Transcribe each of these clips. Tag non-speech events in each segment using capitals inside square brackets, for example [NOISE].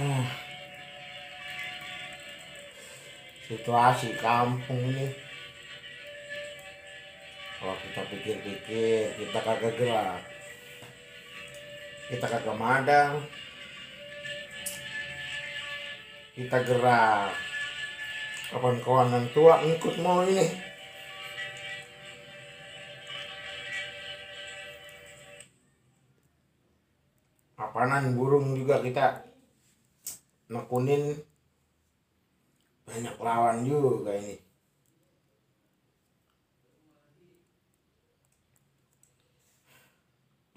Hmm. Situasi kampung ini. Kalau kita pikir-pikir kita kagak gerak. Kita kagak madang. Kita gerak. Kawan-kawan tua ngikut mau ini. Apanan burung juga kita nekunin banyak lawan juga ini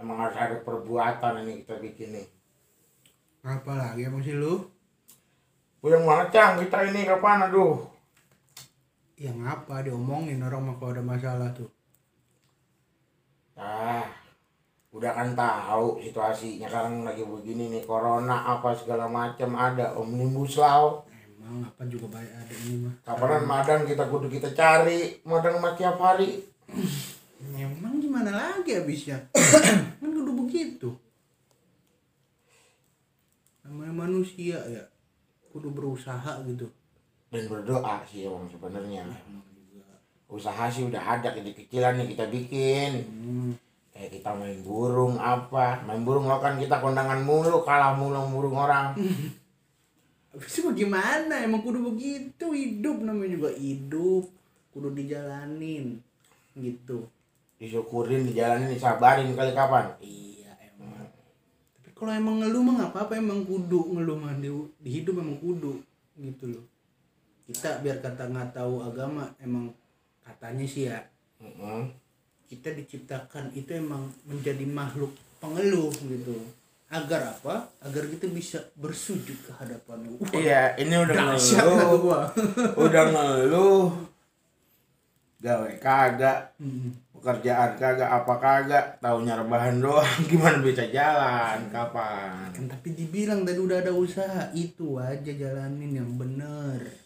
emang harus ada perbuatan ini kita bikin nih Apa lagi emang sih lu? Puyeng banget Cang, kita ini kapan aduh Yang apa diomongin orang mah kalau ada masalah tuh. Ah, udah kan tahu situasinya sekarang lagi begini nih corona apa segala macam ada omnibus law Emang apa juga baik ada ini mah. kapanan madang kita kudu kita cari madang mah tiap hari [CLEARS THROAT] Emang gimana lagi abisnya? [CLEARS THROAT] kan kudu begitu. Namanya manusia ya. Kudu berusaha gitu. dan berdoa sih emang sebenarnya usaha sih udah ada kecil-kecilan nih kita bikin Hmm. Kayak kita main burung apa main burung lo kan kita kondangan mulu kalah mulu burung orang [LAUGHS] Abis itu gimana? Emang kudu begitu hidup namanya juga hidup. Kudu dijalanin gitu. disyukurin dijalanin disabarin kali kapan Iya emang. Tapi kalau emang ngeluh mah nggak apa-apa emang kudu ngeluh mah di, di hidup emang kudu gitu loh. Kita biar kata nggak tahu agama emang katanya sih ya Mm-mm. Kita diciptakan itu emang menjadi makhluk pengeluh gitu. Agar apa? Agar kita bisa bersujud ke hadapan Wah, iya ini udah ngeluh. [LAUGHS] udah ngeluh. Gawe kagak. Hmm. pekerjaan kagak apa kagak. Taunya rebahan doang. [LAUGHS] Gimana bisa jalan? Kapan? Kan tapi dibilang tadi udah ada usaha. Itu aja jalanin yang bener.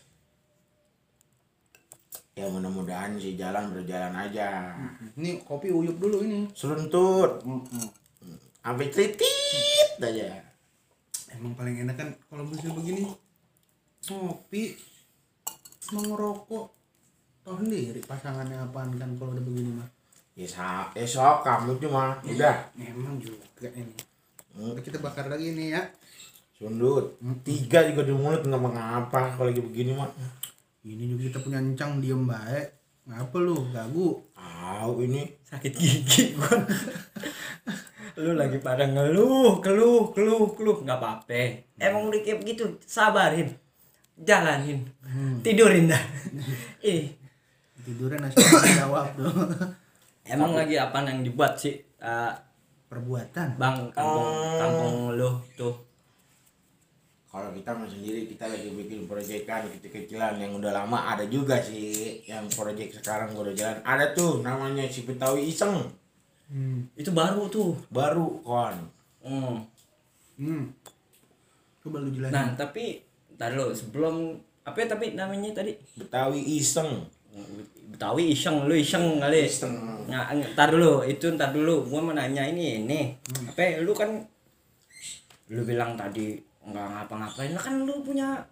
Ya mudah-mudahan sih jalan berjalan aja. Ini kopi uyup dulu ini. seruntut sampai titit aja. Emang paling enak kan kalau musim begini ngopi mau ngerokok. Tahu sendiri pasangannya apaan kan kalau udah begini mah. Ya sa- esok kamu cuma udah. emang juga ini. Hmm, Udah kita bakar lagi nih ya. Sundut. Tiga juga di mulut nggak mengapa kalau lagi begini mah ini juga kita punya encang diem baik. Ngapa lu? Gagu. Tahu ini sakit gigi gua. [LAUGHS] Lu lagi pada ngeluh keluh keluh keluh. Nggak apa-apa. Emang udah kayak begitu sabarin. Jalanin. Tidurin dah. [LAUGHS] Ih. Nasi goreng jawab tuh [LAUGHS] emang lagi apa yang dibuat sih? Eh, perbuatan? Bang kampung kampung lu tuh kalau kita sendiri kita lagi bikin proyekan kecil-kecilan yang udah lama ada juga sih yang proyek sekarang udah jalan ada tuh namanya si Betawi Iseng hmm. itu baru tuh baru kon Hmm. hmm. coba lu jelasin nah tapi tadi lo sebelum apa ya tapi namanya tadi Betawi Iseng Betawi iseng lu iseng kali Iseng Nah, ntar dulu, itu ntar dulu. Gua mau nanya ini, ini. Apa lu kan lu bilang tadi nggak ngapa-ngapain, lah kan lu punya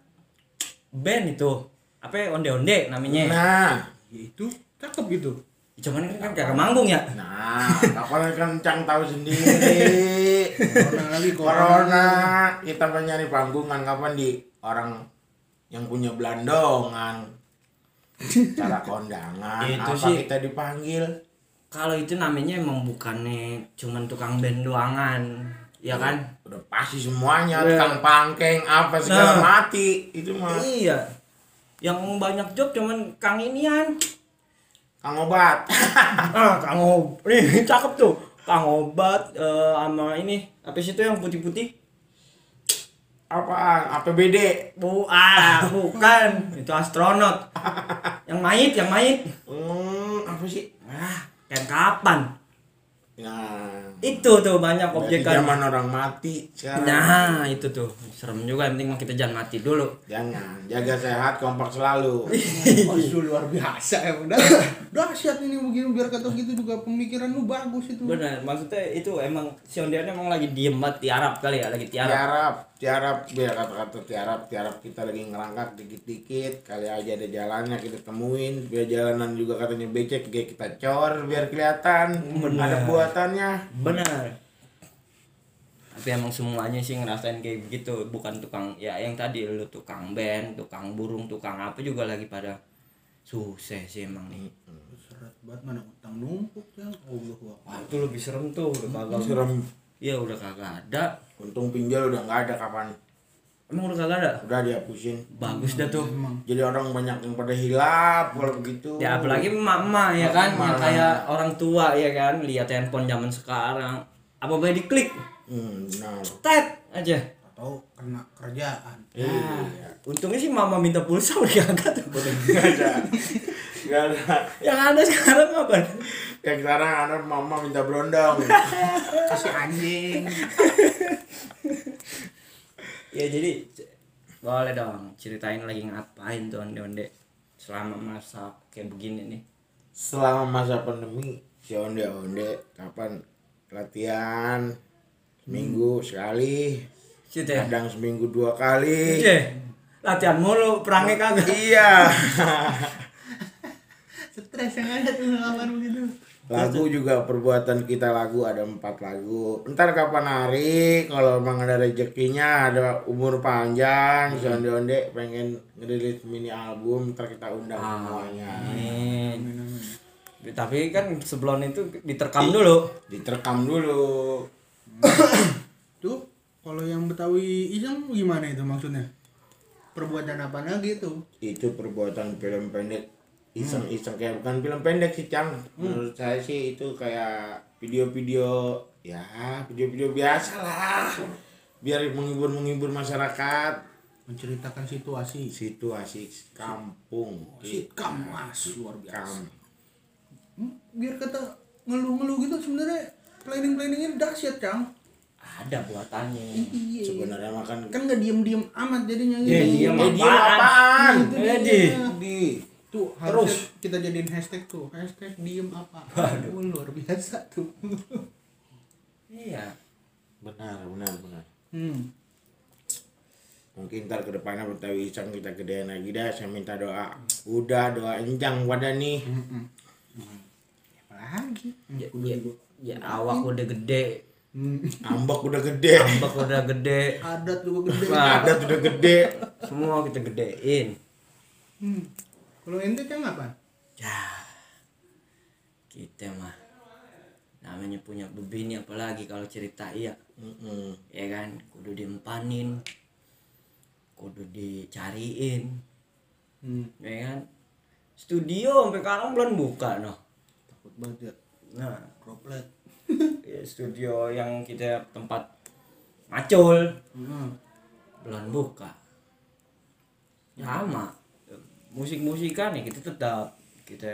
band itu. Apa onde-onde namanya? nah. Ya itu cakep gitu. Cuman kan kan kagak manggung ya. nah kapan kencang tahu sendiri. Corona lagi corona. Kita mau nyari panggungan kapan di orang yang punya belandongan. Cara kondangan Itu apa sih. kita dipanggil? Kalau itu namanya emang bukannya cuman tukang band doangan, ya kan? udah pasti semuanya Iya. tukang pangkeng apa segala Nah. mati itu mah Iya. Yang banyak job cuman Kang inian. kang obat [LAUGHS] ah, Kang Ob. Nih, cakep tuh. Kang Obat eh, sama ini, apa sih itu yang putih-putih? apaan APBD Bu, ah, bukan. Itu astronot. [LAUGHS] Yang mayit, yang mayit. hmm, apa sih Ah, kayak kapan? Nah, itu tuh banyak Berarti objekan. zaman orang mati sekarang. nah itu tuh. Serem juga yang penting mah kita jangan mati dulu. Jangan, jaga sehat, kompak selalu. [LAUGHS] Aduh luar biasa ya udah. Dahsyat ini begini biar kata gitu juga pemikiran lu bagus itu. Benar maksudnya itu emang si Ondian emang lagi diem banget tiarap kali ya lagi tiarap. Tiarap, tiarap, biar kata-kata tiarap, tiarap kita lagi ngerangkak dikit-dikit, kali aja ada jalannya kita temuin, biar jalanan juga katanya becek, kayak kita cor biar kelihatan ada buatannya. benar. Tapi emang semuanya sih ngerasain kayak begitu bukan tukang ya yang tadi lu tukang band tukang burung tukang apa juga lagi pada susah sih emang nih. Serat banget mana utang numpuk ya Allah Wah, itu lebih serem tuh udah kagak Serem. iya udah kagak ada Untung pinjol udah nggak ada kapan, emang udah kagak ada udah dihapusin. bagus dah tuh emang Jadi orang banyak yang pada hilap kalau begitu. ya apalagi emak-emak ya kan Emak-emak. yang kayak orang tua ya kan lihat handphone zaman sekarang apa boleh diklik Hmm, benar. tet aja atau kena kerjaan Iya. untungnya sih mama minta pulsa udah kagak tuh Nggak ada. Nggak ada. yang ada sekarang apa Kayak sekarang anak mama minta berondong. kasih anjing [LAUGHS] ya jadi boleh dong ceritain lagi ngapain tuh onde onde selama masa kayak begini nih Selama masa pandemi, si onde-onde kapan latihan seminggu sekali, situ ya kadang seminggu dua kali. Cie, latihan mulu perangnya kagak Iya. [LAUGHS] stres yang ada tuh kapan begitu Lagu juga perbuatan kita lagu ada empat lagu. Ntar kapan hari kalau emang ada rezekinya ada umur panjang si onde onde pengen ngerilis mini album ntar kita undang semuanya. Amin. tapi kan sebelum itu diterkam dulu Diterekam dulu. tuh kalau yang Betawi iseng gimana itu maksudnya perbuatan apa lagi tuh itu perbuatan film pendek iseng-iseng kayak bukan film pendek sih Cang. Menurut saya sih itu kayak video-video ya video-video biasa lah. Biar menghibur-menghibur masyarakat. Menceritakan situasi. Situasi kampung. Sikam mas luar biasa. Kam. Hmm, biar kata ngeluh-ngeluh gitu sebenarnya. Planning planningnya dahsyat cang. Ada buatannya. Iya sebenarnya makan kan nggak diem-diem amat jadinya Ya, gitu. diem eh dia apaan? apaan? Itu Eh, di. di tuh harusnya kita jadiin hashtag tuh hashtag diem apa? Aduh, luar biasa tuh. Iya. Benar benar benar. Hmm. mungkin ntar ke depannya Betawi Iseng kita gedein lagi dah saya minta doa. Udah doa enjang pada nih. Apa lagi? Ya, ya, ya awak udah gede. Hmm. ambak udah gede. Ambek udah gede. Adat juga gede. Nah. adat udah gede. Semua kita gedein. Hmm. Kalau ente cang apa? Ya kita mah namanya punya bebini apalagi kalau cerita iya. Mm-mm. ya kan kudu diempanin kudu dicariin. Hmm. ya kan? Studio sampai sekarang belum buka noh takut banget ya. Nah. Droplet. [LAUGHS] Ya, studio yang kita tempat macul hmm. belum buka. Sama musik musikan ya kita tetap kita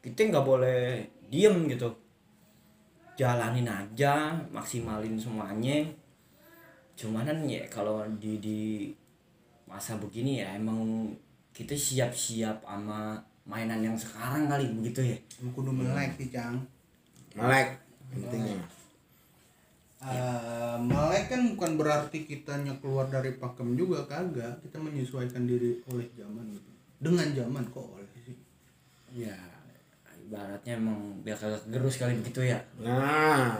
kita nggak boleh diem gitu. Jalanin aja maksimalin semuanya. Cumanan ya kalau di di masa begini ya emang kita siap-siap sama mainan yang sekarang kali begitu ya. Kudu melek sih cang. Melek intinya Eh, melek kan bukan berarti kitanya keluar dari pakem juga kagak. Kita menyesuaikan diri oleh zaman gitu dengan zaman kok ya ibaratnya emang biar kagak gerus kali begitu ya nah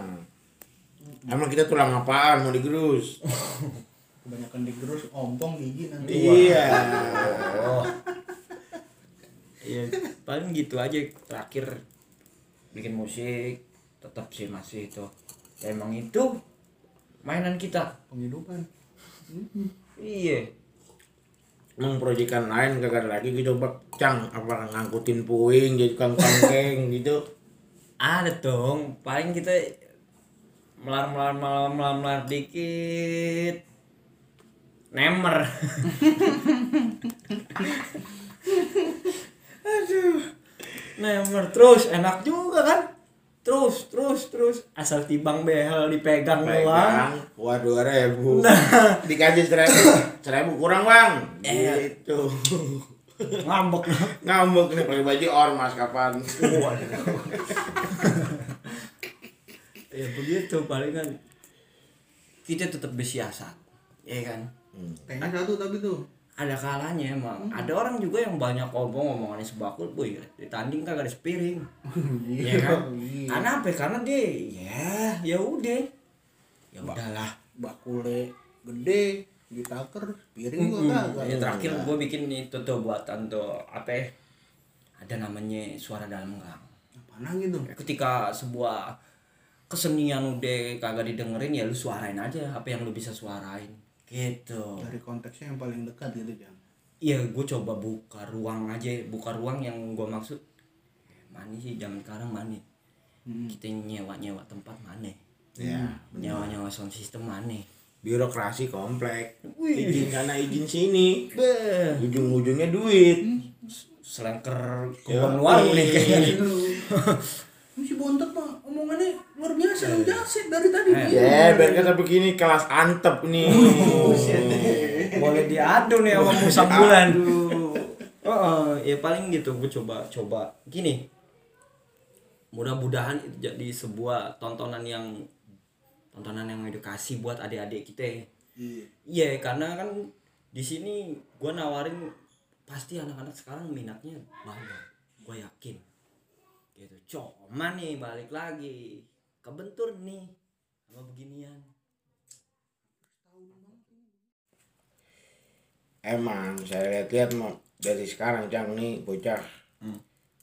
emang kita tulang apaan mau digerus [LAUGHS] kebanyakan digerus ompong gigi nanti iya Oh. Iya, paling gitu aja terakhir bikin musik tetap sih masih itu. Ya, emang itu mainan kita. penghidupan Iya. Emang proyekan lain kagak lagi gitu bak apa ngangkutin puing jadi tukang kangkeng [LAUGHS] gitu Ada dong, paling kita melar melar melar melar, melar dikit. Nemer. [LAUGHS] Aduh. Nemer terus enak juga kan? Terus terus terus. Asal tibang behel dipegang doang. Wah dua ribu. Nah. dikasih seribu. Seribu kurang bang. Iya. gitu. Ngambek. Ngambek. Nih pakai baju ormas kapan? Ya begitu paling kan. Kita tetap bersiasat. Ya kan? Kayaknya satu tapi tuh. Ada kalanya emang. Ada orang juga yang banyak ngomong ngomongannya sebakul boy ditanding kagak ada spiring. [LAUGHS] Ya kan? karena apa? Karena dia ya ya udah. Ya udahlah. Bakule gede, ditaker, piring gua kagak. ya terakhir gue bikin itu tuh buatan tuh apa ya, ada namanya suara dalam gang. Apaan gitu? ketika sebuah kesenian udah kagak didengerin ya lu suarain aja apa yang lu bisa suarain gitu Dari konteksnya yang paling dekat gitu, Jang. Iya, gue coba buka ruang aja, buka ruang yang gue maksud. Mana sih zaman sekarang mana? Kita nyewa-nyewa tempat mana? ya Nyewa-nyewa sound system mana? birokrasi komplek Wih. izin sana izin sini Beh, ujung-ujungnya duit selengker Ya, kubang warung nih kayaknya. Si bontot lu jaset dari tadi. Eh. ya biar kata begini kelas antep nih [LAUGHS] Boleh diadu nih sama Musa Bulan. Oh, oh, ya paling gitu gue coba coba gini. Mudah-mudahan itu jadi sebuah tontonan yang tontonan yang edukasi buat adik-adik kita. Iya. Iya, karena kan di sini gue nawarin pasti anak-anak sekarang minatnya banyak, gue yakin. Gitu. Cuma nih balik lagi kebentur nih sama beginian. emang saya lihat-lihat mau dari sekarang cang nih bocah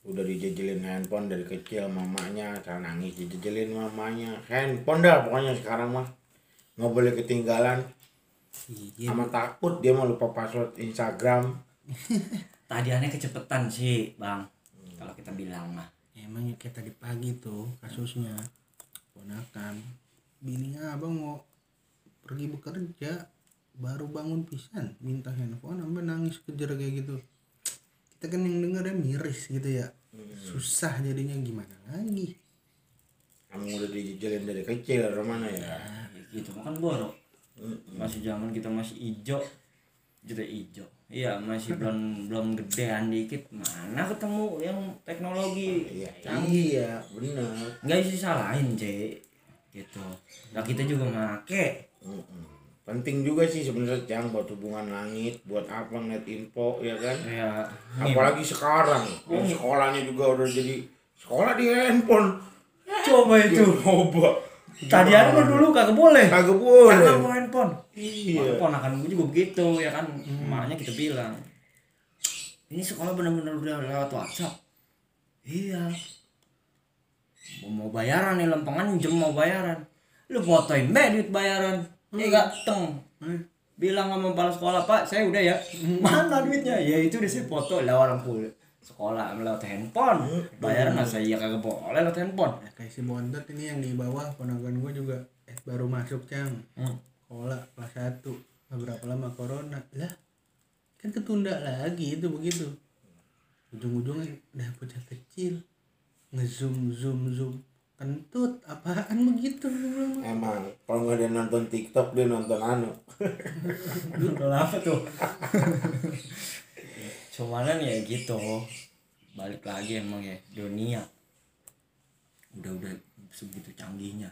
udah dijejelin handphone dari kecil mamanya cara nangis dijejelin mamanya handphone dah pokoknya sekarang mah nggak boleh ketinggalan Iya. sama takut dia mau lupa password Instagram [LAUGHS] Tadi aneh kecepetan sih, Bang. Kalau kita bilang mah. Emang ya kayak tadi pagi tuh kasusnya ponakan. Bininya abang mau pergi bekerja baru bangun pisan minta handphone sampai nangis kejar kayak gitu. Kita kan yang ya miris gitu ya. Susah jadinya gimana lagi? Kamu udah dijejelin dari kecil dari mana ya Ya, gitu kan borok. Masih zaman kita masih ijo. Jadi ijo. Iya, masih belum belum gedean dikit. Mana ketemu yang teknologi iya canggih. iya benar Enggak sih salahin, C. Gitu. Nah, kita juga make. Mm-mm. penting juga sih sebenarnya cang buat hubungan langit buat apa ngeliat info ya kan Ya, apalagi sekarang yang sekolahnya juga udah jadi sekolah di handphone coba itu. coba Tadi ada mah dulu kagak boleh. kagak Karena boleh bawa handphone. iya Ponakan gue juga begitu ya kan. Makanya kita bilang. Ini sekolah benar-benar udah lewat WhatsApp. Iya. Mau bayaran nih lempengan jam mau bayaran. Lu fotoin be duit bayaran. Eh gateng. Bilang sama kepala sekolah, "Pak, saya udah ya." Mana duitnya? Ya itu udah saya foto lah orang pul sekolah lewat handphone. Bayaran masa iya kagak boleh lewat handphone. ya, kayak si bontot ini yang di bawah ponakan gue juga eh, baru masuk cang. Hmm. sekolah kelas satu. Beberapa lama corona. Lah kan ketunda lagi itu begitu. Ujung-ujungnya udah bocah kecil. Ngezoom zoom zoom. Kentut apaan begitu? Emang kalau nggak dia nonton TikTok dia nonton anu. [LAUGHS] Nonton apa tuh? [LAUGHS] Cumanan ya gitu. Balik lagi emang ya dunia. Udah udah segitu canggihnya.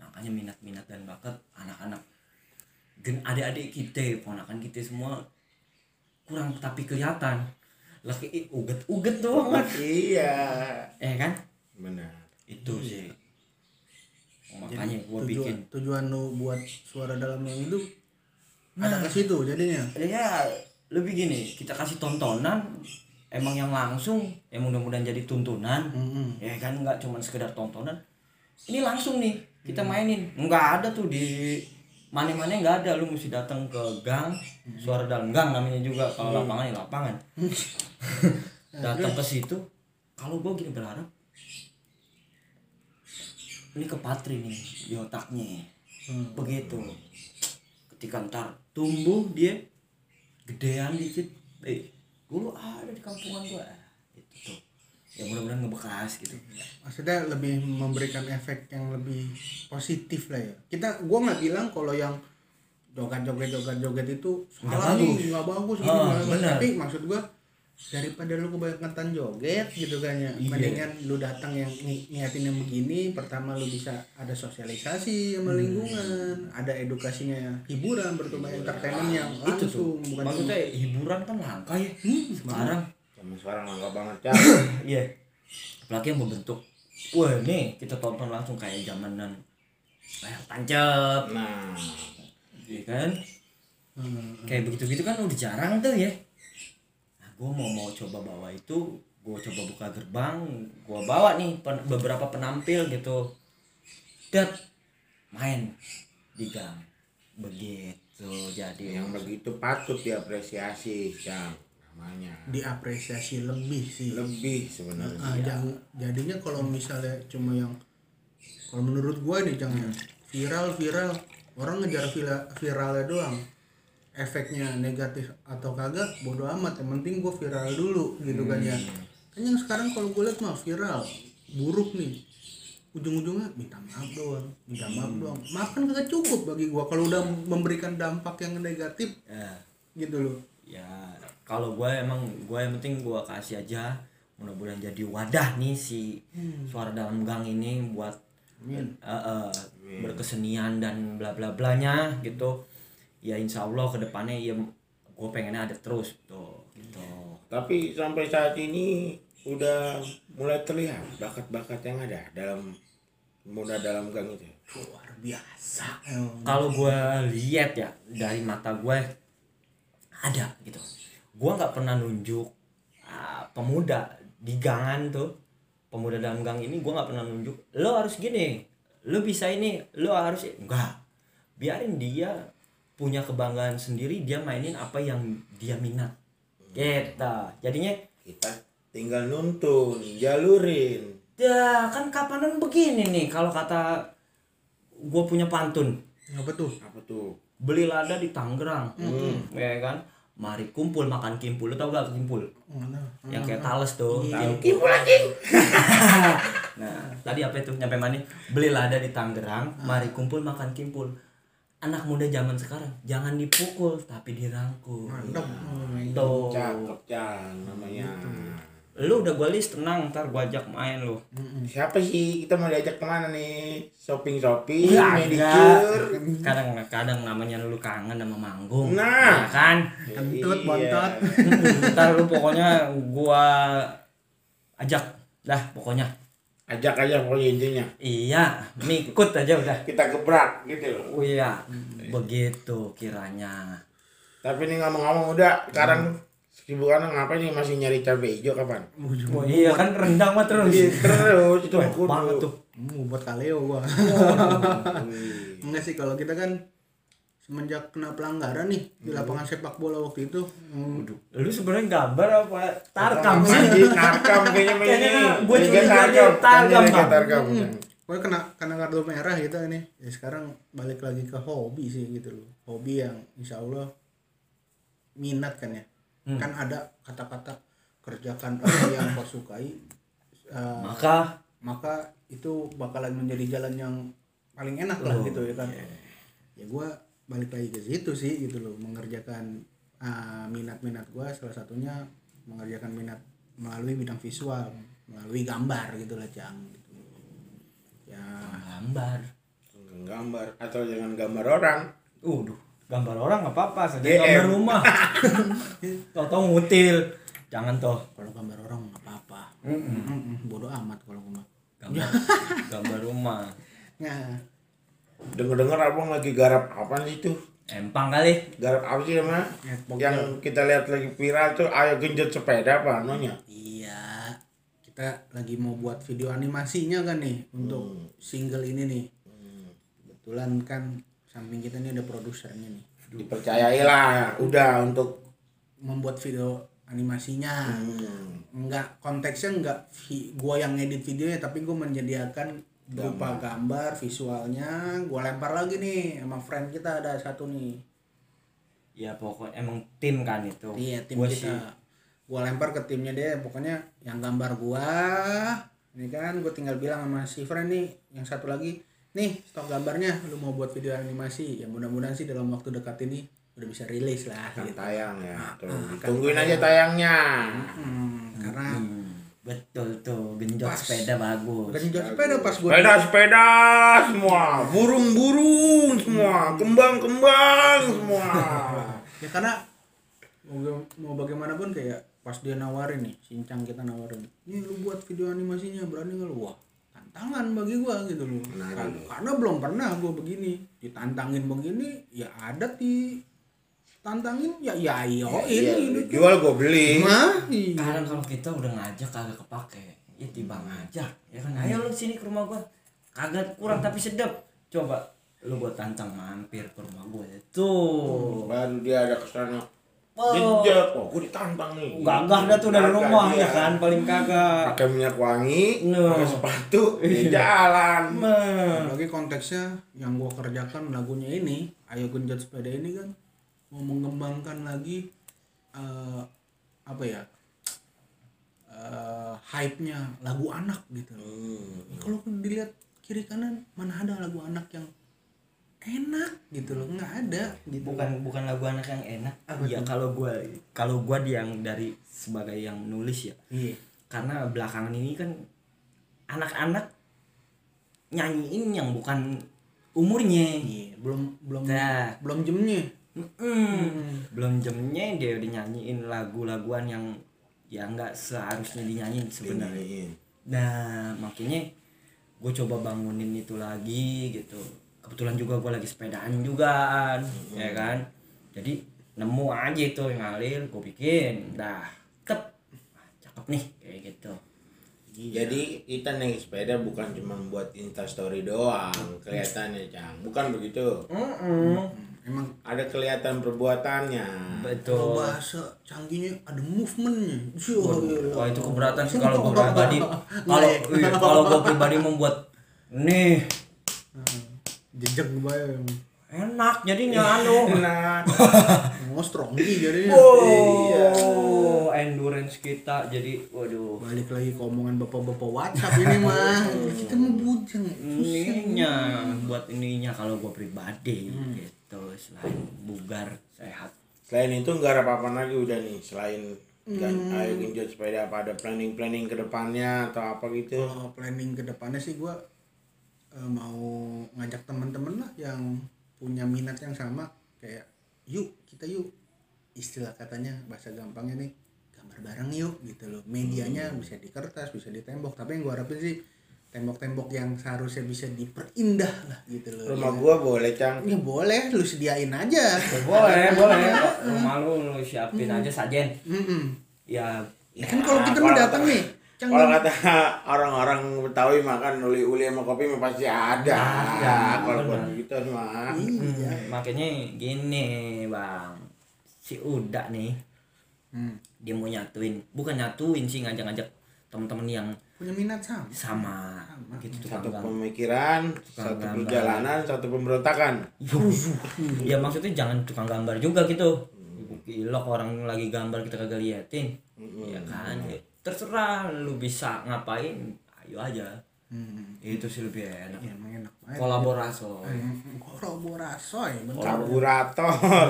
Makanya minat-minat dan bakat anak-anak gen adik-adik kita, ponakan kita semua kurang tapi kelihatan. Laki uget-uget doang kan. iya Eh kan? benar Itu sih. Makanya gua tujuan, bikin tujuan lu buat suara dalam yang itu ada ke situ jadinya ya lebih gini kita kasih tontonan emang yang langsung yang mudah-mudahan jadi tuntunan. Mm-mm. ya kan nggak cuma sekedar tontonan. Ini langsung nih kita mainin. Nggak ada tuh di mana-mana nggak ada. Lu mesti datang ke gang suara dalam gang namanya juga. Kalau lapangan ya lapangan. [LAUGHS] Datang ke situ kalau gua gini berharap ini ke Patri nih di otaknya. Begitu. Ketika ntar tumbuh dia gedean dikit eh dulu ada di kampungan gua itu tuh ya mudah-mudahan ngebekas gitu maksudnya lebih memberikan efek yang lebih positif lah ya kita gua nggak bilang kalau yang joget joget joget joget itu Nggak salah bagus. nih nggak bagus gini, Ah, nggak bagus. benar. tapi maksud gua daripada lu kebanyakan joget gitu kan ya Iya. mendingan lu datang yang ni- niatin yang begini pertama lu bisa ada sosialisasi sama Hmm. lingkungan ada edukasinya hiburan bertumbuh entertainment yang itu tuh. langsung bukan maksudnya hiburan. kan langka ya Hmm, sekarang. Zaman sekarang langka banget ya. [COUGHS] iya. Apalagi yang berbentuk wah nih kita tonton langsung kayak zamanan layar tancap. Nah, iya kan? Hmm. kayak begitu gitu kan udah jarang tuh ya gue mau mau coba bawa itu gue coba buka gerbang gue bawa nih pen- beberapa penampil gitu dat main di gang begitu jadi yang begitu patut diapresiasi, Cang. Namanya. diapresiasi lebih sih Lebih sebenarnya. Ah, jang- jadinya kalau misalnya cuma yang kalau menurut gue nih jangan viral viral orang ngejar vira- viralnya doang efeknya negatif atau kagak bodo amat. Yang penting gue viral dulu gitu kan ya. Kan yang sekarang kalau gue lihat mah viral buruk nih. Ujung-ujungnya minta maaf doang minta maaf doang. Maaf kan kagak cukup bagi gue kalau udah memberikan dampak yang negatif ya, gitu loh. Ya kalau gue emang gue yang penting gue kasih aja. Mudah-mudahan jadi wadah nih si suara dalam gang ini buat Amin. eh, eh, berkesenian dan bla bla blanya gitu ya insya Allah ke depannya ya gue pengennya ada terus tuh gitu. Tapi sampai saat ini udah mulai terlihat bakat-bakat yang ada dalam muda dalam gang itu. luar biasa kalau gue lihat ya dari mata gue ada gitu. Gue nggak pernah nunjuk ah, pemuda di gangan tuh pemuda dalam gang ini gue nggak pernah nunjuk lo harus gini lo bisa ini lo harus enggak biarin dia punya kebanggaan sendiri dia mainin apa yang dia minat. Gitu. Jadinya Kita tinggal nuntun, jalurin. ya kan kapanan begini nih kalau kata gue punya pantun. Apa tuh? Apa tuh? beli lada di Tangerang. Ya kan? Mari kumpul makan kimpul. Lu tau gak kimpul? Mana? yang kayak tales tuh. Tahu kimpul. [LAUGHS] Nah tadi apa itu? Nyampe mana? Beli lada di Tangerang mari kumpul makan kimpul anak muda zaman sekarang jangan dipukul tapi dirangkul mantap tuh Cakep, Cang namanya. lu udah gue list tenang ntar gue ajak main lu Siapa sih? Kita mau diajak ke mana nih? Shopping-shopping, Iya, medicure. kadang kadang namanya lu kangen sama manggung Nah. ya kan Kentut, Iya. bontot. ntar lu pokoknya gua ajak dah pokoknya Ajak aja pokoknya intinya. iya ngikut aja udah. Kita gebrak gitu. Loh. oh iya begitu kiranya. Tapi ini ngomong-ngomong udah sekarang kesibukan ngapain nih? Masih nyari cabai hijau kapan? oh iya kan rendang mah terus. Iya, Terus. Itu banget tuh. Mau buat kaleo gua. Enggak sih kalau kita kan semenjak kena pelanggaran nih di lapangan sepak bola waktu itu. Hmm, lu sebenarnya gambar apa? Tarkam. Sih [LAUGHS] Tarkam kayaknya main Kayaknya ini. gua Liga curiga dia Tarkam. Tarkam. Tarkam. pokoknya kena kena kartu merah gitu ini. Ya sekarang balik lagi ke hobi sih gitu loh. Hobi yang insya Allah minat kan ya. Hmm. kan ada kata-kata kerjakan apa yang kau sukai eh, maka? maka itu bakalan menjadi jalan yang paling enak lah Oh, gitu ya kan. ya gua balik lagi ke situ sih gitu loh mengerjakan ah, minat-minat gua salah satunya mengerjakan minat melalui bidang visual melalui gambar gitu lah cang gitu ya gambar Gambar atau jangan gambar orang. Uduh, gambar orang nggak apa-apa, saja DM. gambar rumah. [LAUGHS] Tau-tau ngutil. Jangan toh. kalau gambar orang nggak apa-apa Mm-mm. Mm-mm, bodoh amat kalau Gambar, [LAUGHS] gambar rumah. nah Dengar-dengar abang lagi garap apa sih itu? Empang kali. Garap apa sih namanya? ya, pokoknya- Yang kita lihat lagi viral tuh ayo genjot sepeda apa namanya? Iya, kita lagi mau buat video animasinya kan nih untuk single ini nih. Kebetulan kan samping kita ini ada produsernya nih. Dipercayai lah, udah untuk Membuat video animasinya. hmm, Enggak konteksnya enggak gua yang ngedit videonya tapi gua menyediakan berupa gambar, visualnya, gua lempar lagi nih sama friend kita ada satu nih. Ya pokoknya emang tim kan itu. Iya, tim Gua kita. sih gua lempar ke timnya deh pokoknya yang gambar gua ini kan gua tinggal bilang sama si friend nih yang satu lagi nih stok gambarnya lu mau buat video animasi ya mudah-mudahan sih dalam waktu dekat ini udah bisa rilis lah Kan gitu. tayang ya. Tuh, tungguin aja tayangnya. Hmm, karena Hmm, betul tuh genjot Pas. sepeda bagus. Genjot sepeda pas gua Sepeda-sepeda semua, burung-burung semua, kembang-kembang semua. [LAUGHS] ya karena mau, mau bagaimanapun kayak pas dia nawarin nih sincang kita nawarin nih lu buat video animasinya berani nggak lu? Wah tantangan bagi gua gitu loh. Menarik. Kar- karena belum pernah gua begini. Ditantangin begini ya ada di tantangin ya ya ayo Iya, ini jual gue beli. mah iya. kadang kalau kita udah ngajak kagak kepake ya tiba ngajak ya kan ayo lu sini ke rumah gua kagak kurang tapi sedap coba lu gua tantang mampir ke rumah gua ya tuh Baru dia ada ke sana. Oh. Jejak, wah gue ditantang nih. gagah dah tuh dari rumah dia. ya kan paling kagak Pakai minyak wangi, No. pakai sepatu, di jalan. Mah. Apalagi konteksnya yang gua kerjakan lagunya ini ayo genjot sepeda ini kan mau mengembangkan lagi eh, apa ya eh, hype-nya lagu anak gitu. Hmm. kalau dilihat kiri kanan mana ada lagu anak yang enak gitu loh nggak ada gitu. Bukan bukan lagu anak yang enak. Apa ya tuh? kalau gua kalau gua yang dari sebagai yang nulis ya. Iya. Karena belakangan ini kan anak-anak nyanyiin yang bukan umurnya. Iya belum belum Nah. belum jamnya Mm-mm. belum jamnya dia udah nyanyiin lagu-laguan yang ya nggak seharusnya dinyanyiin sebenarnya. Nah makanya gue coba bangunin itu lagi gitu. Kebetulan juga gue lagi sepedaan juga kan ya kan? Jadi nemu aja itu yang ngalir gue bikin dah cakep Ah, cakep nih kayak gitu. Jadi kita naik sepeda bukan cuma buat instastory doang kelihatannya Cang. Bukan begitu. Mm-mm. Emang Ada kelihatan perbuatannya. kalau betul bahasa canggihnya ada movementnya. Iya, iya. Wah itu keberatan sih kalau [LAUGHS] gue pribadi. Kalau iya, kalau gue pribadi membuat nih. Jejak gue yang enak jadinya anu. [LAUGHS] Nah, mau strongly jadinya Oh, endurance kita jadi waduh. balik lagi ke omongan bapak-bapak WhatsApp ini mah. [LAUGHS] Kita mau bujang. Ininya buat ininya kalau gue pribadi gitu selain bugar sehat. selain itu nggak ada apa-apa lagi udah nih selain kan ayo genjot sepeda apa ada planning-planning ke depannya atau apa gitu. kalau planning ke depannya sih gue mau ngajak teman-teman lah yang punya minat yang sama. Kayak yuk kita yuk. Istilah katanya bahasa gampangnya nih gambar bareng yuk gitu loh. Medianya bisa di kertas bisa di tembok. Tapi yang gue harapin sih tembok-tembok yang seharusnya bisa diperindah lah gitu loh Rumah gua boleh Cang. ya boleh lu sediain aja Boleh, boleh. Rumah lu lu siapin aja sajen. Mm-mm. Ya Ya kan kalau kita mau datang nih Cang, Kalau kata orang-orang Betawi makan uli-uli sama kopi mah pasti ada. Ada, Kalau buat gitu mah. iya makanya gini bang si Uda nih Hmm. dia mau nyatuin bukan nyatuin sih ngajak-ngajak teman-teman yang punya minat sama? Sama. Gitu tukang Satu gambar. pemikiran, satu gambar. perjalanan, satu pemberontakan. ya maksudnya jangan tukang gambar juga gitu. Ilok orang lagi gambar kita kagak liatin. Ya kan? Ya, terserah lu bisa ngapain ayo aja Hmm. itu sih lebih enak Ya, emang enak banget. kolaborasi Kolaborasi, bener. Karburator.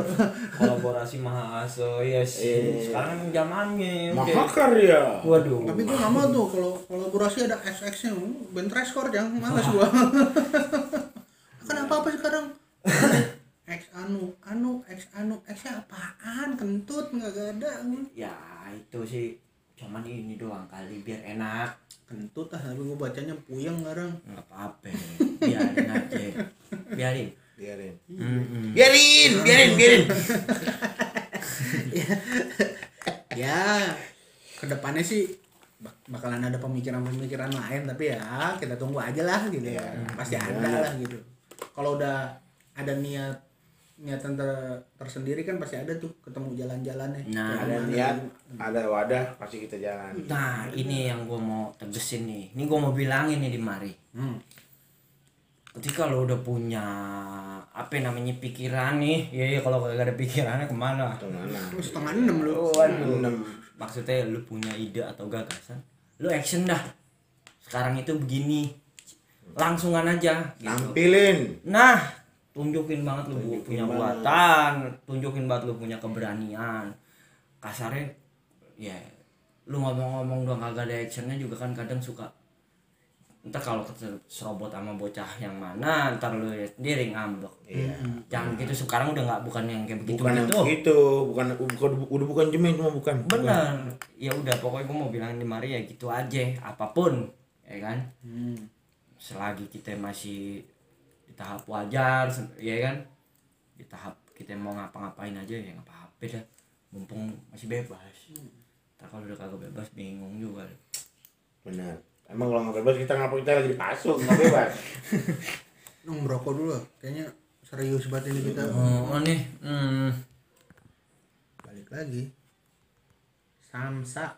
[LAUGHS] kolaborasi maha aso yes sekarang zamannya udah. Maha karya. waduh Tapi gue gak mau tuh kalau kolaborasi ada XX-nya, band Trashcore yang males [LAUGHS] gua. [LAUGHS] kan apa-apa sekarang. X anu, anu, X anu, X apaan? Kentut nggak ada. ya itu sih cuman ini doang kali biar enak Kentut ah, tapi gue bacanya puyeng sekarang. nggak apa-apa biarin aja biarin Biarin. Mm-mm. Biarin, biarin, biarin. [LAUGHS] ya, ke depannya sih bak- bakalan ada pemikiran-pemikiran lain tapi ya kita tunggu aja lah gitu ya pasti ada lah gitu kalau udah ada niat niatan ter- tersendiri kan pasti ada tuh ketemu jalan-jalannya Nah, Ada niat, ada wadah, pasti kita jalan. Nah, ini yang gue mau tegesin nih. Ini gue mau bilangin nih di mari. hmm. Ketika lo udah punya apa namanya pikiran nih ya ya kalau gak ada pikirannya ke mana Ke mana? Lu setengah enam lu waduh Enam. maksudnya lu punya ide atau gagasan lu action dah sekarang itu begini langsungan aja gitu. Tampilin. nah tunjukin banget lu Tunjukin punya banget. buatan tunjukin banget lu punya keberanian kasarnya ya lu ngomong-ngomong doang kagak ada actionnya juga kan kadang suka ntar kalau serobot sama bocah yang mana ntar lu sendiri ngambek Iya. jangan gitu sekarang udah nggak bukan yang kayak begitu Bukan gitu begitu, bukan bukan udah bukan jemin cuma bukan. bener ya udah pokoknya gue mau bilang di mari ya gitu aja apa pun ya kan Hmm. selagi kita masih di tahap wajar ya kan di tahap kita mau ngapa-ngapain aja ya nggak apa-apa dah mumpung masih bebas Ntar kalau udah kagak bebas bingung juga Benar. Emang kalau nggak bebas kita ngapa kita lagi dipasung nggak bebas. [LAUGHS] Nung merokok dulu. Kayaknya serius banget ini kita. oh nih hmm. Balik lagi. Samsa.